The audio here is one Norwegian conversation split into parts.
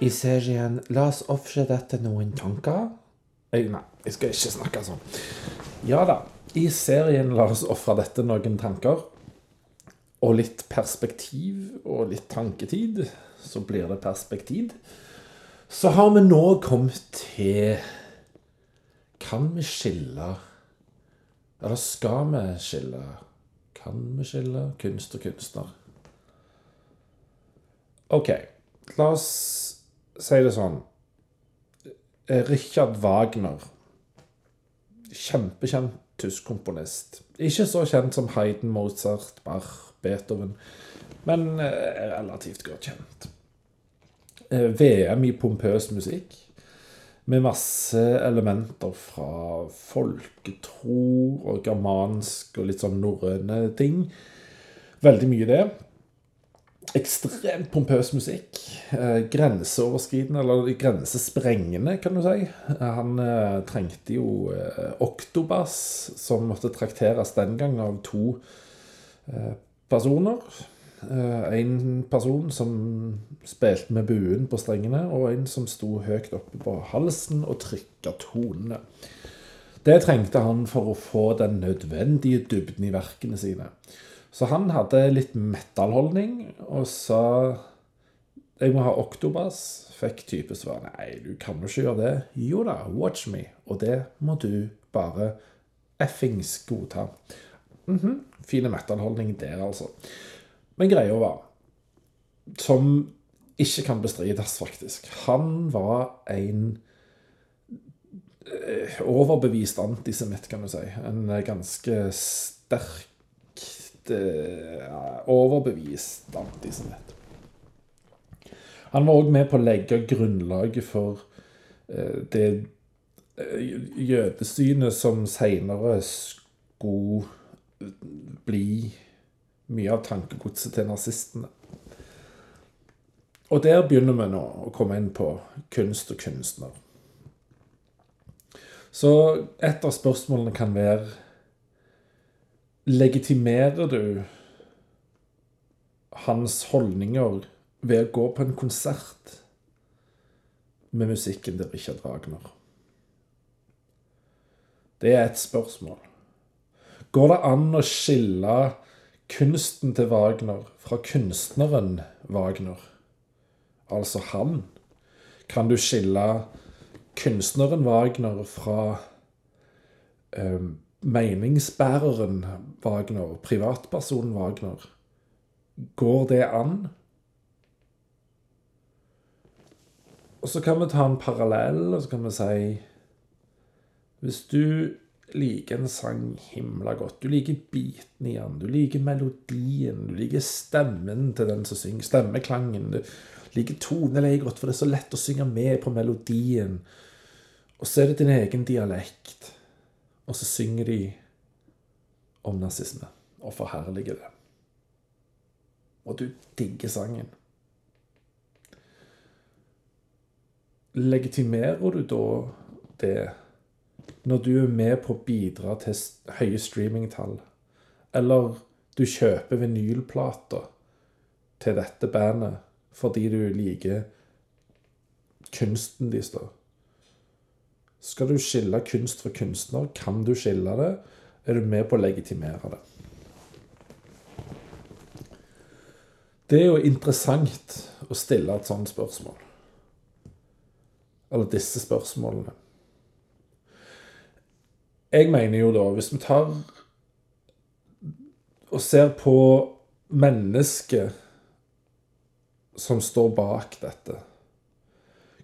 i serien La oss ofre dette noen tanker. Nei, jeg skal ikke snakke sånn. Ja da. I serien La oss ofre dette noen tanker. Og litt perspektiv og litt tanketid. Så blir det perspektiv. Så har vi nå kommet til Kan vi skille Eller skal vi skille? Kan vi skille kunst og kunstner? OK. La oss si det sånn. Richard Wagner. Kjempekjent tysk komponist. Ikke så kjent som Hayden, Mozart, Bach, Beethoven, men eh, relativt godt kjent. Eh, VM i pompøs musikk. Med masse elementer fra folketro og germansk og litt sånn norrøne ting. Veldig mye det ekstremt pompøs musikk. Eh, grenseoverskridende, eller grensesprengende, kan du si. Han eh, trengte jo eh, oktobass, som måtte trakteres den gang av to eh, personer. Eh, en person som spilte med buen på strengene, og en som sto høyt oppe på halsen og trykka tonene. Det trengte han for å få den nødvendige dybden i verkene sine. Så han hadde litt metal-holdning og sa jeg må ha oktobass. Fikk type svar nei, du kan jo ikke gjøre det. Jo da, watch me. Og det må du bare effings godta. Mm -hmm. Fine metal-holdning der, altså. Men greia var, som ikke kan bestrides, faktisk Han var en eh, overbevist antisemitt, kan du si. En ganske sterk uh, overbevist antisemitt. Han var òg med på å legge grunnlaget for uh, det uh, jødesynet som seinere skulle bli mye av tankegodset til nazistene. Og der begynner vi nå å komme inn på kunst og kunstner. Så et av spørsmålene kan være Legitimerer du hans holdninger ved å gå på en konsert med musikken til Richard Wagner? Det er et spørsmål. Går det an å skille kunsten til Wagner fra kunstneren Wagner? Altså han. Kan du skille kunstneren Wagner fra um, meningsbæreren Wagner, privatpersonen Wagner, går det an? Og så kan vi ta en parallell, og så kan vi si Hvis du liker en sang himla godt, du liker biten i den, du liker melodien, du liker stemmen til den som synger, stemmeklangen, du liker toneleiet godt, for det er så lett å synge med på melodien, og så er det din egen dialekt og så synger de om nazisme og forherliger det. Og du digger sangen. Legitimerer du da det når du er med på å bidra til høye streamingtall, eller du kjøper vinylplater til dette bandet fordi du liker kunsten deres, da? Skal du skille kunst fra kunstner? Kan du skille det? Er du med på å legitimere det? Det er jo interessant å stille et sånt spørsmål. Eller disse spørsmålene. Jeg mener jo da, hvis vi tar og ser på mennesket som står bak dette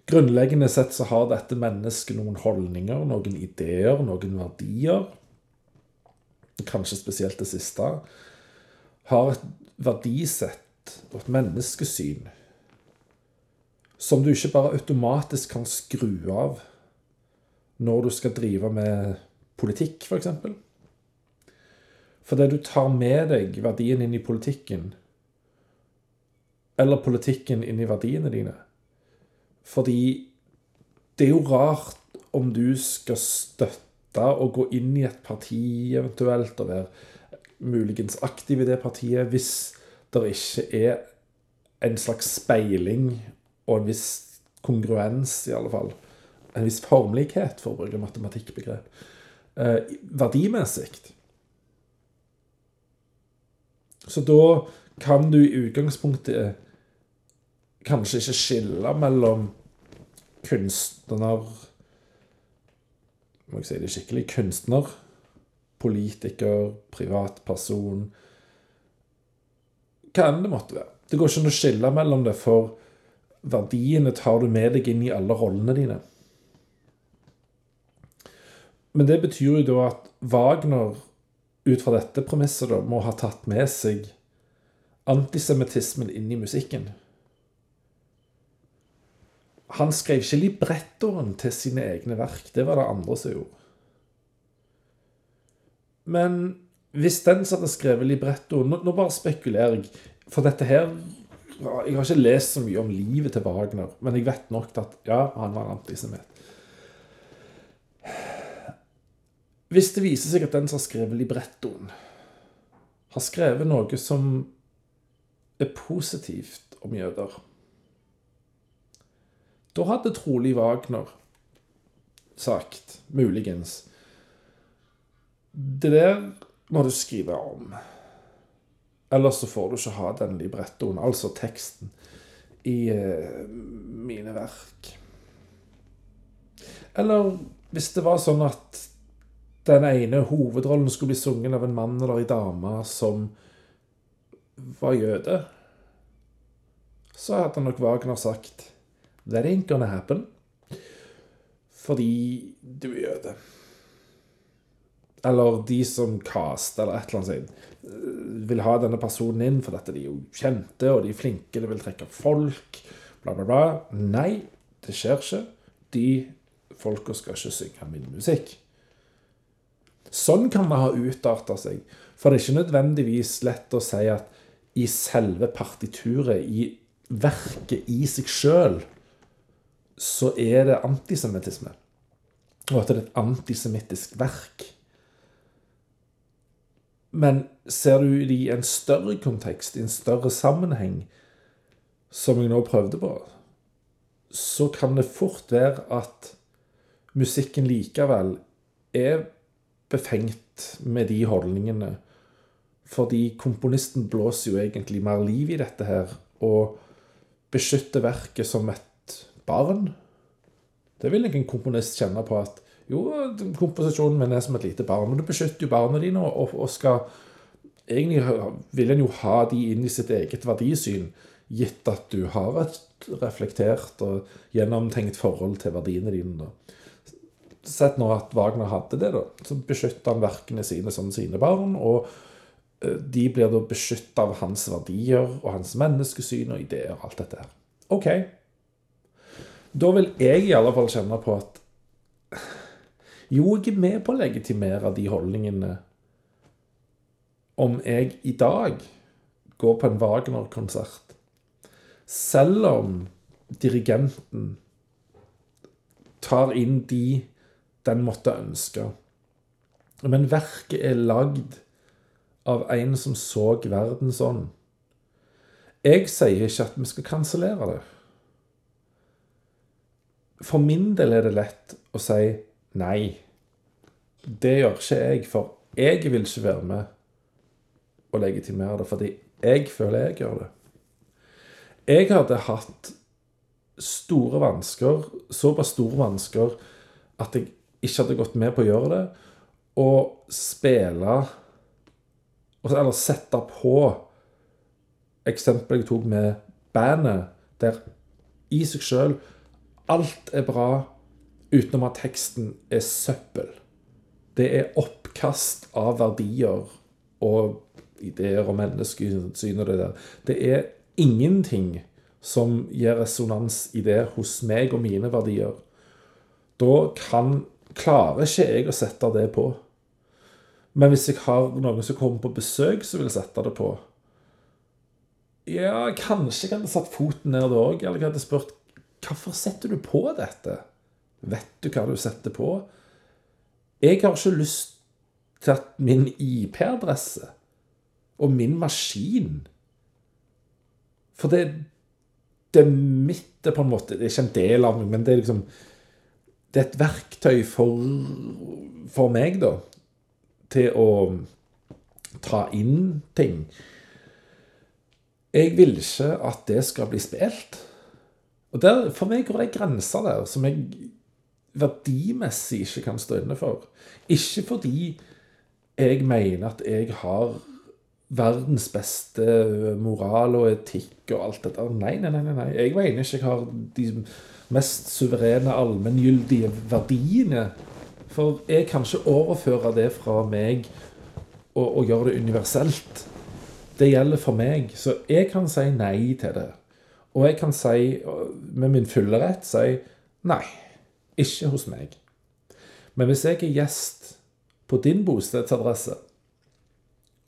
Grunnleggende sett så har dette mennesket noen holdninger, noen ideer, noen verdier. Kanskje spesielt det siste. Har et verdisett og et menneskesyn som du ikke bare automatisk kan skru av når du skal drive med politikk, f.eks. For eksempel. Fordi du tar med deg verdien inn i politikken, eller politikken inn i verdiene dine, fordi det er jo rart om du skal støtte og gå inn i et parti eventuelt, og være muligens aktiv i det partiet, hvis det ikke er en slags speiling og en viss kongruens, i alle fall. En viss formlighet, for å bruke matematikkbegrep. Eh, verdimessig. Så da kan du i utgangspunktet kanskje ikke skille mellom kunstner Må jeg si det skikkelig? Kunstner, politiker, privatperson Hva enn det måtte være. Det går ikke an å skille mellom det, for verdiene tar du med deg inn i alle rollene dine. Men det betyr jo da at Wagner, ut fra dette premisset, da, må ha tatt med seg antisemittismen inn i musikken. Han skrev ikke librettoen til sine egne verk. Det var det andre som gjorde. Men hvis den som hadde skrevet librettoen nå, nå, bare spekulerer jeg, for dette her Jeg har ikke lest så mye om livet til Wagner, men jeg vet nok at ja, han var en antisemitt. Hvis det viser seg at den som har skrevet librettoen, har skrevet noe som er positivt om jøder da hadde trolig Wagner sagt, muligens Det der må du skrive om. Ellers så får du ikke ha den librettoen, altså teksten, i uh, mine verk. Eller hvis det var sånn at den ene hovedrollen skulle bli sunget av en mann eller ei dame som var jøde, så hadde nok Wagner sagt That ain't gonna happen. Fordi du er jøde. Eller de som caster eller et eller annet sånt, vil ha denne personen inn fordi de er jo kjente, og de er flinke, de vil trekke folk, bla, bla, bla. Nei, det skjer ikke. De folka skal ikke synge min musikk. Sånn kan det ha utarta seg. For det er ikke nødvendigvis lett å si at i selve partituret, i verket i seg sjøl, så er det antisemittisme. Og at det er et antisemittisk verk. Men ser du det i en større kontekst, i en større sammenheng, som jeg nå prøvde på, så kan det fort være at musikken likevel er befengt med de holdningene. Fordi komponisten blåser jo egentlig mer liv i dette her, og beskytter verket som et barn. Det vil ikke en komponist kjenne på at jo, komposisjonen min er som et lite barn, men du beskytter jo barna dine og, og skal Egentlig vil en jo ha de inn i sitt eget verdisyn, gitt at du har et reflektert og gjennomtenkt forhold til verdiene dine. da. Sett nå at Wagner hadde det, da. Så beskytter han verkene sine som sine barn. Og eh, de blir da beskytta av hans verdier og hans menneskesyn og ideer og alt dette her. OK, da vil jeg i alle fall kjenne på at Jo, jeg er med på å legitimere de holdningene om jeg i dag går på en Wagner-konsert, selv om dirigenten tar inn de den måtte ønske. Men verket er lagd av en som så verden sånn. Jeg sier ikke at vi skal kansellere det. For min del er det lett å si nei. Det gjør ikke jeg, for jeg vil ikke være med og legitimere det, fordi jeg føler jeg gjør det. Jeg hadde hatt store vansker, såpass store vansker at jeg ikke hadde gått med på å gjøre det, og spille Eller sette på eksempelet jeg tok med bandet, der i seg sjøl Alt er bra utenom at teksten er søppel. Det er oppkast av verdier og ideer og menneskesyn og det der. Det er ingenting som gir resonans i det hos meg og mine verdier. Da kan, klarer ikke jeg å sette det på. Men hvis jeg har noen som kommer på besøk, så vil jeg sette det på. Ja, kanskje jeg hadde satt foten ned da òg. Eller jeg hadde spurt Hvorfor setter du på dette? Vet du hva du setter på? Jeg har ikke lyst til at min IP-adresse og min maskin For det, det er mitt på en måte Det er ikke en del av meg, men det er liksom Det er et verktøy for, for meg, da, til å ta inn ting. Jeg vil ikke at det skal bli spilt. Og der, For meg går det ei grense der som jeg verdimessig ikke kan stå inne for. Ikke fordi jeg mener at jeg har verdens beste moral og etikk og alt dette. Nei, nei, nei. nei. Jeg mener ikke jeg har de mest suverene, allmenngyldige verdiene. For jeg kan ikke overføre det fra meg og, og gjøre det universelt. Det gjelder for meg. Så jeg kan si nei til det. Og jeg kan si, med min fulle rett, si nei. Ikke hos meg. Men hvis jeg er gjest på din bostedsadresse,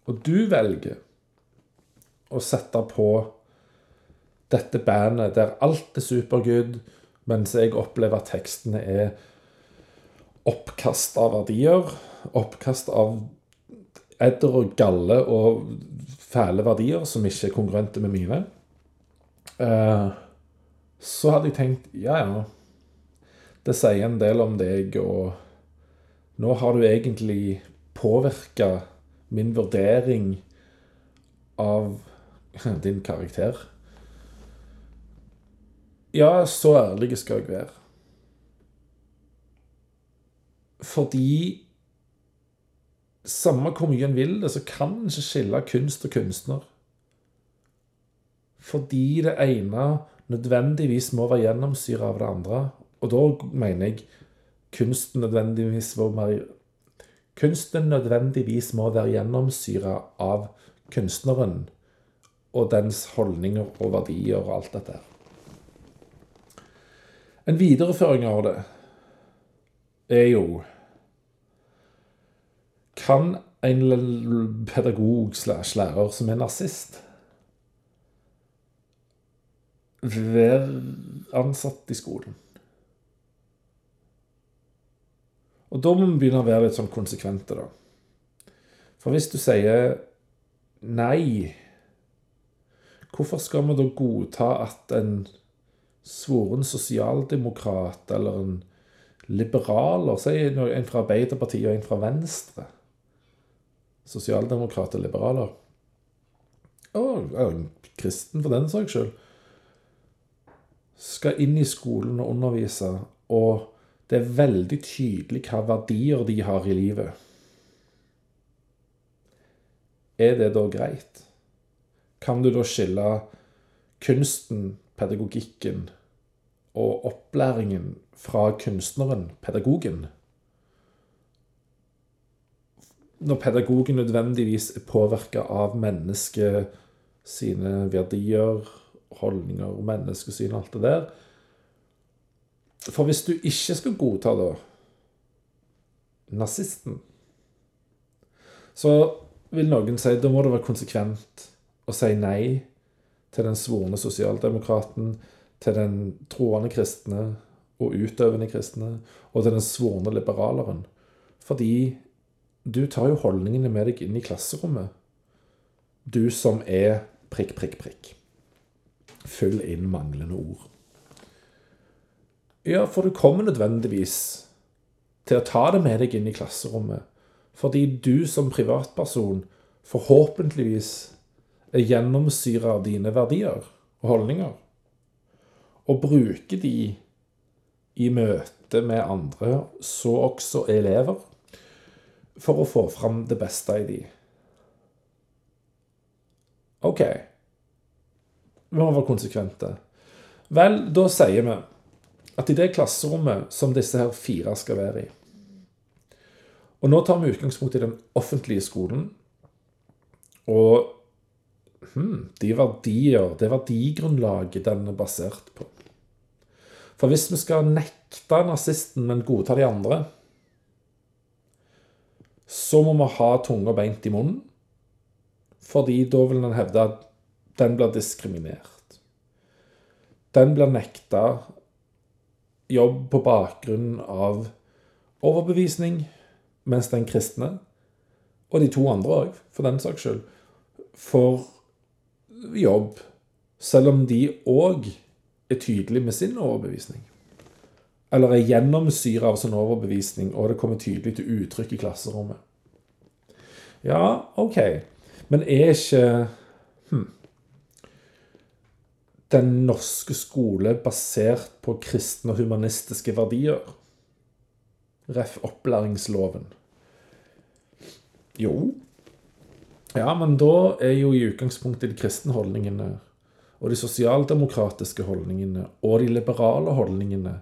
og du velger å sette på dette bandet der alt er supergood, mens jeg opplever at tekstene er oppkast av verdier, oppkast av edder og galle og fæle verdier som ikke er kongruente med mine, eh, så hadde jeg tenkt ja, ja. Det sier en del om deg, og nå har du egentlig påvirka min vurdering av din karakter. Ja, så ærlig skal jeg være. Fordi samme hvor mye en vil det, så kan en ikke skille kunst og kunstner. Fordi det ene nødvendigvis må være gjennomsyra av det andre. Og da mener jeg kunsten nødvendigvis må være Kunsten nødvendigvis må være gjennomsyra av kunstneren og dens holdninger og verdier og alt dette. En videreføring av det er jo Kan en pedagog slash lærer som er nazist, være ansatt i skolen? Og da må vi begynne å være litt sånn konsekvente, da. For hvis du sier nei, hvorfor skal vi da godta at en svoren sosialdemokrat eller en liberaler, si en fra Arbeiderpartiet og en fra Venstre Sosialdemokrat og liberaler. Og en kristen, for den saks skyld. Skal inn i skolen og undervise. og det er veldig tydelig hva verdier de har i livet. Er det da greit? Kan du da skille kunsten, pedagogikken og opplæringen fra kunstneren, pedagogen? Når pedagogen nødvendigvis er påvirka av mennesket sine verdier, holdninger, og menneskesyn og alt det der, for hvis du ikke skal godta da nazisten, så vil noen si da må det være konsekvent å si nei til den svorne sosialdemokraten, til den troende kristne og utøvende kristne, og til den svorne liberaleren. Fordi du tar jo holdningene med deg inn i klasserommet. Du som er prikk, prikk, prikk. Fyll inn manglende ord. Ja, for du kommer nødvendigvis til å ta det med deg inn i klasserommet. Fordi du som privatperson forhåpentligvis er gjennomsyra av dine verdier og holdninger. Og bruker de i møte med andre, så også elever, for å få fram det beste i de. OK. Vi må være konsekvente. Vel, da sier vi at i det klasserommet som disse her fire skal være i Og nå tar vi utgangspunkt i den offentlige skolen. Og hmm, de verdier, det verdigrunnlaget den er basert på. For hvis vi skal nekte nazisten, men godta de andre, så må vi ha tunga beint i munnen. Fordi da vil en hevde at den blir diskriminert. Den blir nekta jobb på bakgrunn av overbevisning, mens den kristne, og de to andre òg, for den saks skyld, får jobb, selv om de òg er tydelige med sin overbevisning. Eller er gjennomsyra av sin overbevisning, og det kommer tydelig til uttrykk i klasserommet. Ja, OK. Men er ikke hm, den norske skole basert på kristne og humanistiske verdier? Ref. opplæringsloven. Jo. Ja, men da er jo i utgangspunktet de kristne holdningene og de sosialdemokratiske holdningene og de liberale holdningene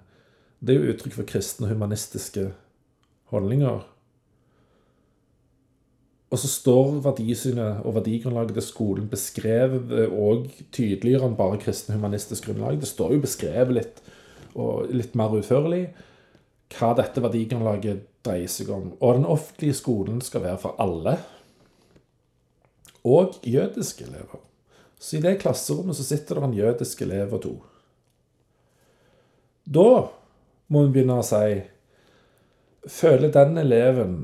det er jo uttrykk for kristne og humanistiske holdninger. Og så står verdisynet og verdigrunnlaget til skolen beskrevet og tydeligere enn bare kristne humanistisk grunnlag. Det står jo beskrevet litt, og litt mer utførlig hva dette verdigrunnlaget dreier seg om. Og den offentlige skolen skal være for alle. Og jødiske elever. Så i det klasserommet så sitter det en jødisk elev og to. Da må vi begynne å si Føler den eleven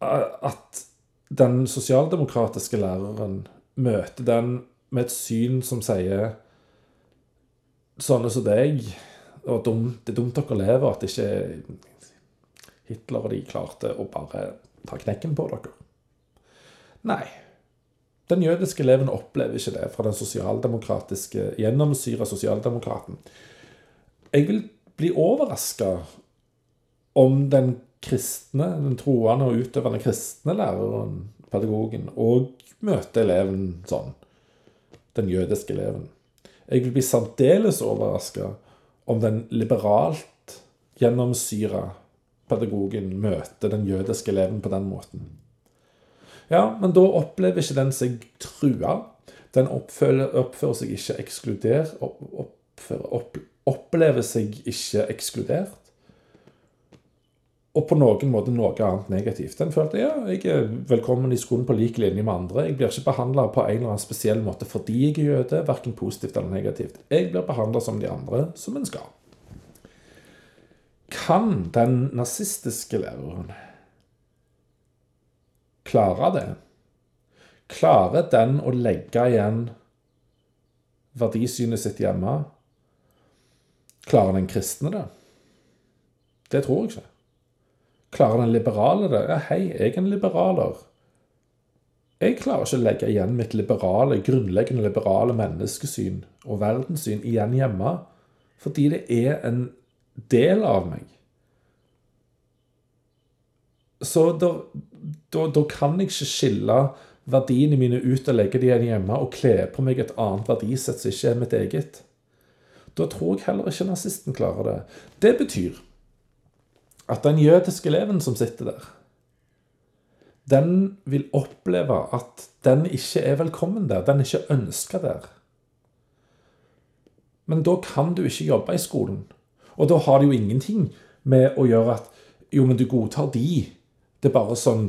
at den sosialdemokratiske læreren møter den med et syn som sier sånne som deg og dum, Det er dumt dere lever, at ikke Hitler og de klarte å bare ta knekken på dere. Nei. Den jødiske eleven opplever ikke det fra den sosialdemokratiske, gjennomsyra sosialdemokraten. Jeg vil bli overraska om den kristne, den troende og utøvende kristne læreren, pedagogen, og møte eleven sånn. Den jødiske eleven. Jeg vil bli særdeles overraska om den liberalt gjennomsyra pedagogen møter den jødiske eleven på den måten. Ja, men da opplever ikke den seg trua. Den oppfører, oppfører seg ikke ekskluder, oppfører, opp, opplever seg ikke ekskludert. Og på noen måte noe annet negativt. Den følte ja, jeg er velkommen i skolen på lik linje med andre. Jeg blir ikke behandla på en eller annen spesiell måte fordi jeg er jøde, verken positivt eller negativt. Jeg blir behandla som de andre, som en skal. Kan den nazistiske læreren klare det? Klarer den å legge igjen verdisynet sitt hjemme? Klarer den kristne det? Det tror jeg ikke. Klarer den liberale det? Ja, hei, jeg er en liberaler. Jeg klarer ikke å legge igjen mitt liberale, grunnleggende liberale menneskesyn og verdenssyn igjen hjemme, fordi det er en del av meg. Så da, da, da kan jeg ikke skille verdiene mine ut og legge de igjen hjemme og kle på meg et annet verdisett som ikke er mitt eget. Da tror jeg heller ikke nazisten klarer det. Det betyr at den jødiske eleven som sitter der, den vil oppleve at den ikke er velkommen der. Den er ikke ønska der. Men da kan du ikke jobbe i skolen. Og da har det jo ingenting med å gjøre at Jo, men du godtar de. Det er bare sånn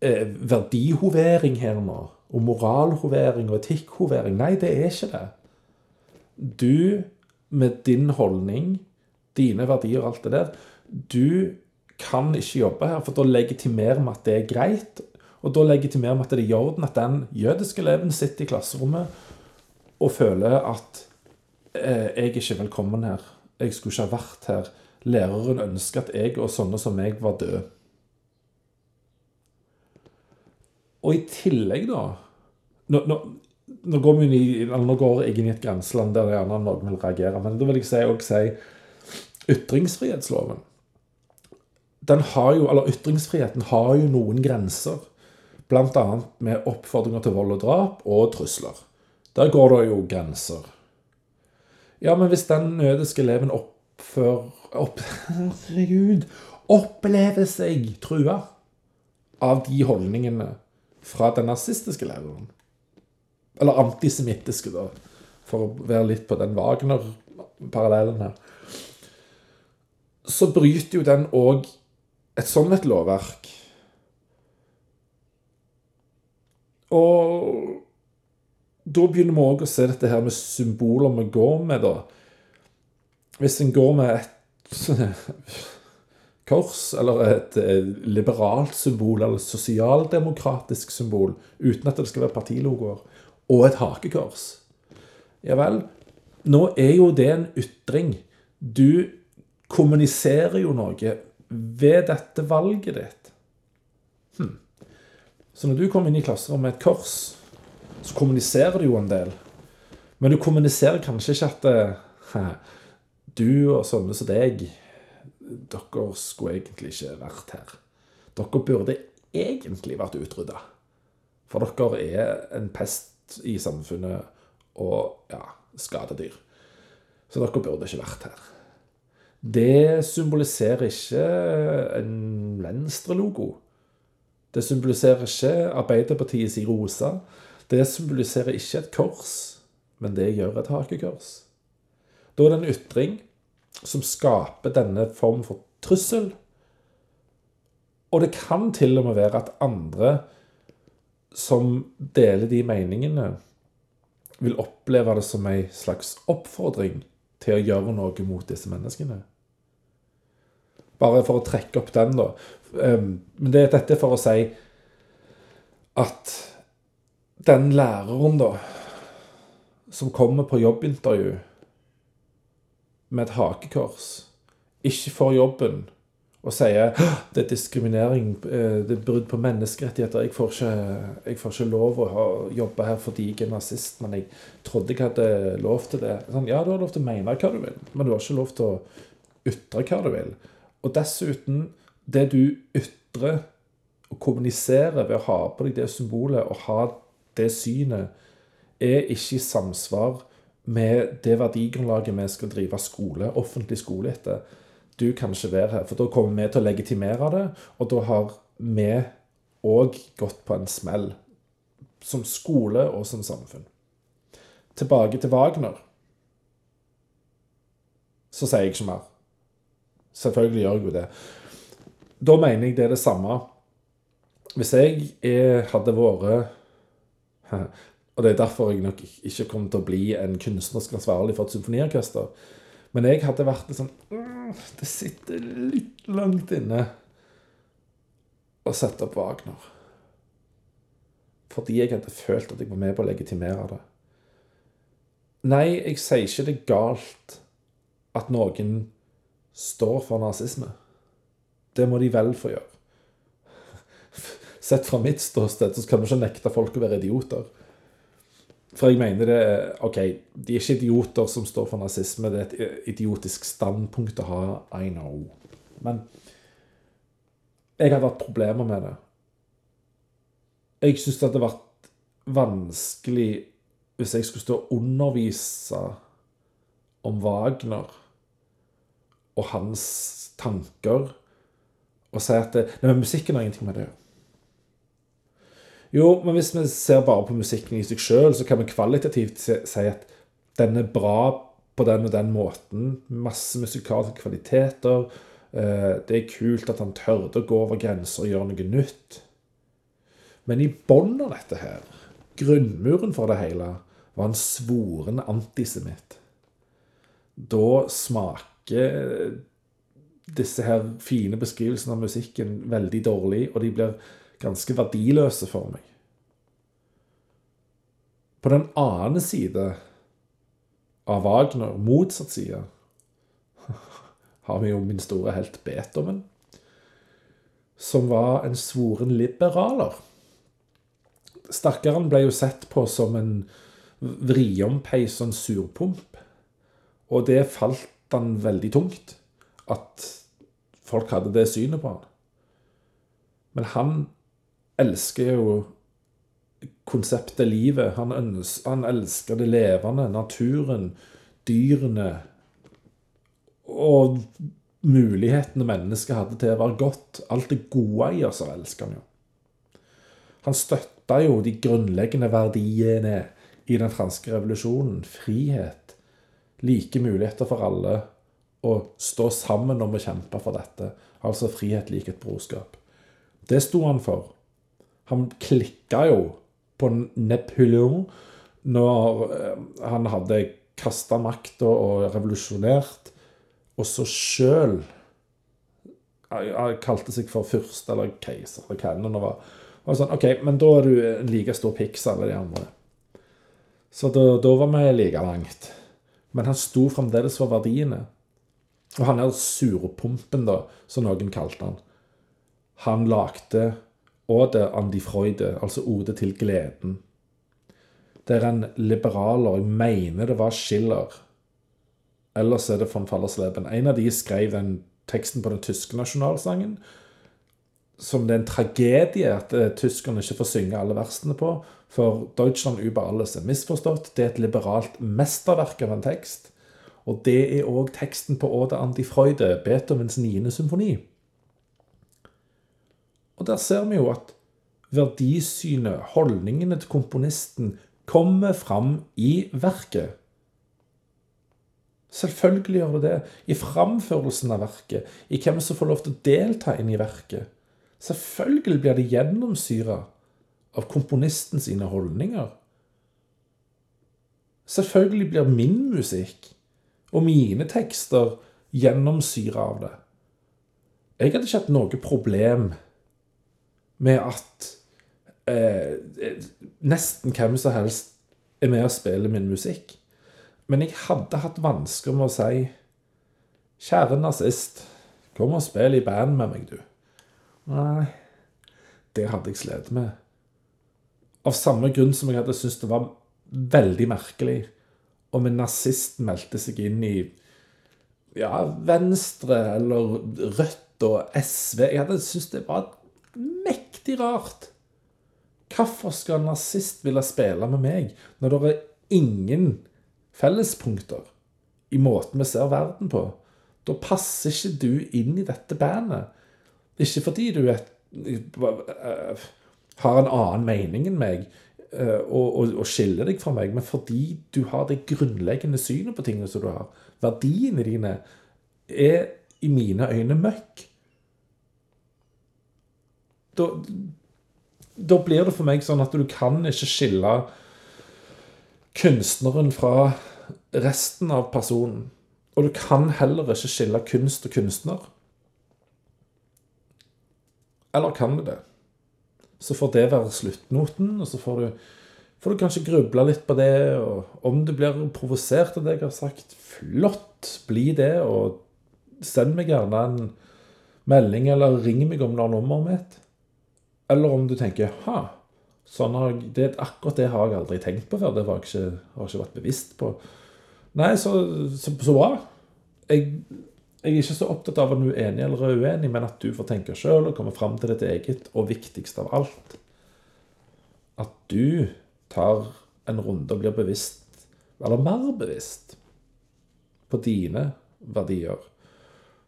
eh, verdihovering her nå. Og moralhovering og etikkhovering. Nei, det er ikke det. Du, med din holdning, dine verdier og alt det der, du kan ikke jobbe her, for da legitimerer vi at det er greit. Og da legitimerer vi at det er i orden at den jødiske eleven sitter i klasserommet og føler at eh, jeg er ikke velkommen her. Jeg skulle ikke ha vært her. Læreren ønsker at jeg og sånne som meg var døde. Og i tillegg, da Nå, nå, nå, går, i, nå går, jeg inn i et grenseland der gjerne noen vil reagere, men da vil jeg si, også si ytringsfrihetsloven den har jo, eller Ytringsfriheten har jo noen grenser. Bl.a. med oppfordringer til vold og drap og trusler. Der går det jo grenser. Ja, men hvis den nødiske eleven oppfører opp, Herregud! Opplever seg trua av de holdningene fra den nazistiske læreren. Eller antisemittiske, da, for å være litt på den Wagner-parallellen her. Så bryter jo den òg et sånn et lovverk Og da begynner vi òg å se dette her med symboler vi går med, da. Hvis en går med et kors, eller et liberalt symbol, eller et sosialdemokratisk symbol, uten at det skal være partilogoer, og et hakekors Ja vel, nå er jo det en ytring. Du kommuniserer jo noe ved dette valget ditt. Hmm. Så når du kommer inn i klasserommet med et kors, så kommuniserer du jo en del. Men du kommuniserer kanskje ikke at eh, du og sånne som deg Dere skulle egentlig ikke vært her. Dere burde egentlig vært utrydda. For dere er en pest i samfunnet og ja, skadedyr. Så dere burde ikke vært her. Det symboliserer ikke en Venstre-logo. Det symboliserer ikke Arbeiderpartiets rosa. Det symboliserer ikke et kors, men det gjør et hakekors. Da er det en ytring som skaper denne form for trussel. Og det kan til og med være at andre som deler de meningene, vil oppleve det som ei slags oppfordring til å gjøre noe mot disse menneskene. Bare for å trekke opp den, da. Ehm, men det, dette for å si at den læreren, da, som kommer på jobbintervju med et hakekors, ikke får jobben og sier det er diskriminering, eh, det er brudd på menneskerettigheter. Jeg får, ikke, jeg får ikke lov å jobbe her fordi jeg er nazist, men jeg trodde jeg hadde lov til det. Sånn, ja, du har lov til å mene hva du vil, men du har ikke lov til å ytre hva du vil. Og dessuten, det du ytrer og kommuniserer ved å ha på deg det symbolet og ha det synet, er ikke i samsvar med det verdigrunnlaget vi skal drive skole, offentlig skole etter du kan ikke være her. For da kommer vi til å legitimere det, og da har vi òg gått på en smell. Som skole og som samfunn. Tilbake til Wagner. Så sier jeg ikke mer. Selvfølgelig gjør jeg jo det. Da mener jeg det er det samme. Hvis jeg er, hadde vært Og det er derfor jeg nok ikke kommer til å bli en kunstnerisk ansvarlig for et symfoniorkester. Men jeg hadde vært litt sånn mm, Det sitter litt langt inne å sette opp Wagner. Fordi jeg hadde følt at jeg var med på å legitimere det. Nei, jeg sier ikke det er galt at noen står for nazisme. Det må de vel få gjøre. Sett fra mitt ståsted så kan vi ikke nekte folk å være idioter. For jeg mener det OK, de er ikke idioter som står for nazisme. Det er et idiotisk standpunkt å ha. I know. Men jeg har hatt problemer med det. Jeg syns det hadde vært vanskelig hvis jeg skulle stå og undervise om Wagner og hans tanker, og si at det, nei, men musikken har ingenting med det å gjøre. Jo, men hvis vi ser bare på musikken i seg sjøl, så kan vi kvalitativt si at den er bra på den og den måten. Masse musikalske kvaliteter. Eh, det er kult at han tørde å gå over grenser og gjøre noe nytt. Men i bunnen av dette her, grunnmuren for det hele, var en svoren antisemitt. Da smaker disse her fine beskrivelsene av musikken veldig dårlig, og de blir ganske verdiløse for meg. På den annen side av Wagner, motsatt side, har vi jo min store helt Beethoven, som var en svoren liberaler. Stakkaren ble jo sett på som en vriompeis og en surpomp. Og det falt han veldig tungt, at folk hadde det synet på han. Men han elsker jo konseptet livet. Han, ønsker, han elsker det levende, naturen, dyrene. Og mulighetene mennesket hadde til å være godt. Alt det gode i oss elsker han jo. Han støtta jo de grunnleggende verdiene i den franske revolusjonen. Frihet, like muligheter for alle, å stå sammen om å kjempe for dette. Altså frihet, likhet, brorskap. Det sto han for. Han klikka jo på Napoleon når eh, han hadde kasta makta og revolusjonert, og så sjøl kalte seg for fyrste eller keiser eller hva det var. Og sånn, OK, men da er du en like stor pikk som alle de andre. Så da, da, var vi like langt. Men han sto fremdeles for verdiene. Og han er surpumpen, da, som noen kalte han. Han lagde Ode an die Freude, altså ode til gleden. Det er en liberaler, jeg mener det var Schiller. Ellers er det von Fallersleben. En av de skrev den teksten på den tyske nasjonalsangen. Som det er en tragedie at uh, tyskerne ikke får synge alle versene på. For Deutschland über alles er misforstått. Det er et liberalt mesterverk av en tekst. Og det er òg teksten på Ode Antifreude, Beethovens niende symfoni. Og der ser vi jo at verdisynet, holdningene til komponisten, kommer fram i verket. Selvfølgelig gjør det det. I framførelsen av verket, i hvem som får lov til å delta inn i verket. Selvfølgelig blir det gjennomsyra av komponisten sine holdninger. Selvfølgelig blir min musikk og mine tekster gjennomsyra av det. Jeg hadde ikke hatt noe problem med at eh, nesten hvem som helst er med og spiller min musikk. Men jeg hadde hatt vansker med å si Kjære nazist, kom og spill i band med meg, du. Nei, det hadde jeg slitt med. Av samme grunn som jeg hadde syntes det var veldig merkelig om en nazist meldte seg inn i ja, Venstre eller Rødt og SV. Jeg hadde syntes det var mektig rart. Hvorfor skal en nazist ville spille med meg når det er ingen fellespunkter i måten vi ser verden på? Da passer ikke du inn i dette bandet. Ikke fordi du er, har en annen mening enn meg eh, og, og, og, skiller deg fra meg, men fordi du har det grunnleggende synet på tingene som du har. Verdiene dine er i mine øyne møkk da, da blir det for meg sånn at du kan ikke skille kunstneren fra resten av personen. Og du kan heller ikke skille kunst og kunstner. Eller kan du det? Så får det være sluttnoten, og så får du, får du kanskje gruble litt på det. Og om du blir provosert av det jeg har sagt, flott, bli det. Og send meg gjerne en melding, eller ring meg om du har nummeret mitt. Eller om du tenker ha, sånn har, det, akkurat det har jeg aldri tenkt på før. Det har jeg ikke, har ikke vært bevisst på. Nei, så, så, så bra. Jeg, jeg, er ikke så opptatt av om du er enig eller uenig, men at du får tenke sjøl og komme fram til ditt eget, og viktigst av alt At du tar en runde og blir bevisst, eller mer bevisst, på dine verdier.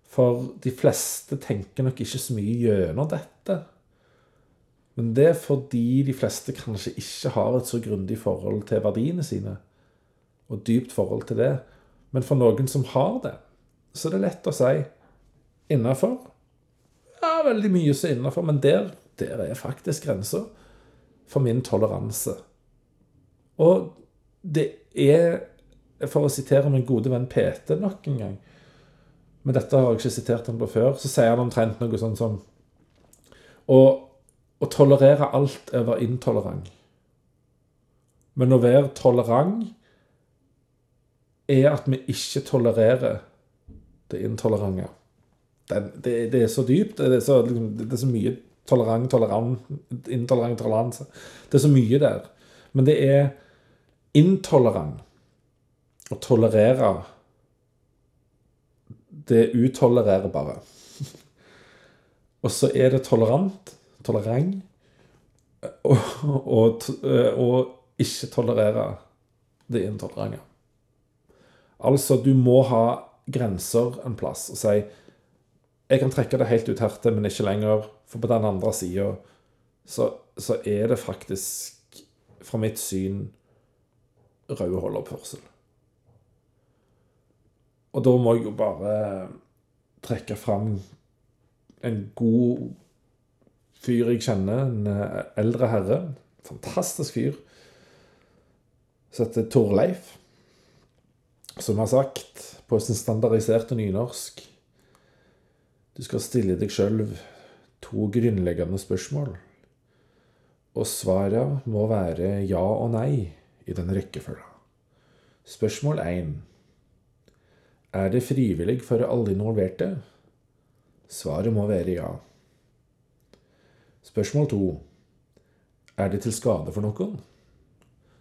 For de fleste tenker nok ikke så mye gjennom dette. Men det er fordi de fleste kanskje ikke har et så grundig forhold til verdiene sine, og dypt forhold til det. Men for noen som har det, så det er lett å si innafor. Ja, veldig mye som er innafor, men der, der er faktisk grensa for min toleranse. Og det er, for å sitere min gode venn Pete nok en gang Men dette har jeg ikke sitert han på før. Så sier han omtrent noe sånn som Og å tolerere alt er å være intolerant. Men å være tolerant er at vi ikke tolererer det intolerante. Det, det, det er så dypt. Det er så, liksom, det er så mye tolerant, tolerant, intolerant toleranse. Det er så mye der. Men det er intolerant å tolerere det utolererbare. Og så er det tolerant tolerant og, og, og, ikke tolerere det intolerante. Altså, du må ha grenser en plass og si jeg kan trekke det helt ut hertil, men ikke lenger. For på den andre sida så, så, er det faktisk, fra mitt syn, røde holdoppførsel. Og da må jeg jo bare trekke fram en god fyr jeg kjenner, en eh, eldre herre. Fantastisk fyr. Som heter Torleif. Som har sagt på sin standardiserte nynorsk Du skal stille deg sjøl to grunnleggende spørsmål. Og svaret må være ja og nei i den rekkefølga. Spørsmål én. Er det frivillig for alle involverte? Svaret må være ja. Spørsmål to. Er det til skade for noen?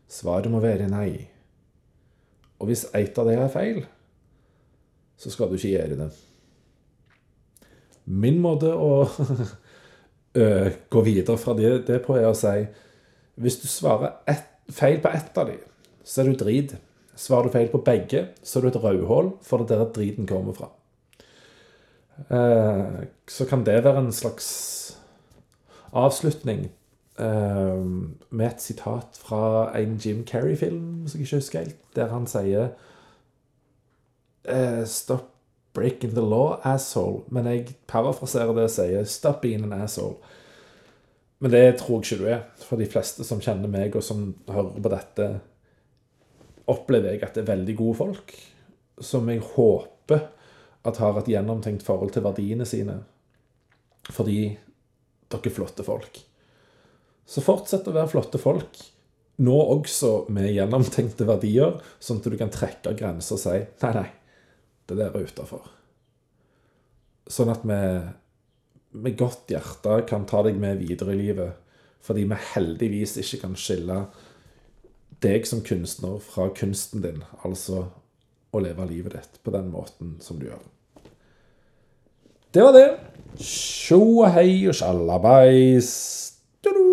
Svaret må være nei. Og hvis ett av det er feil, så skal du ikke gjøre det. Min måte å gå videre fra det, det på er å si hvis du svarer ett, feil på ett av dem, så er du drit. Svarer du feil på begge, så er du et rødhål, for det er der driten kommer fra. Eh, så kan det være en slags avslutning eh, med et sitat fra en Jim Carrey-film som jeg ikke husker helt, der han sier eh, Stop breaking the law, asshole. Men jeg parafraserer det og sier stop being an asshole. Men det tror jeg ikke du er. For de fleste som kjenner meg, og som hører på dette, opplever jeg at det er veldig gode folk. Som jeg håper at har et gjennomtenkt forhold til verdiene sine. Fordi dere er flotte folk. Så fortsett å være flotte folk. Nå også med gjennomtenkte verdier, sånn at du kan trekke grenser og si nei, nei, det der er utafor. Sånn at vi med godt hjerte kan ta deg med videre i livet. Fordi vi heldigvis ikke kan skille deg som kunstner fra kunsten din. Altså å leve livet ditt på den måten som du gjør. Det var det. Tjo og hei og sjalabais. Du-du.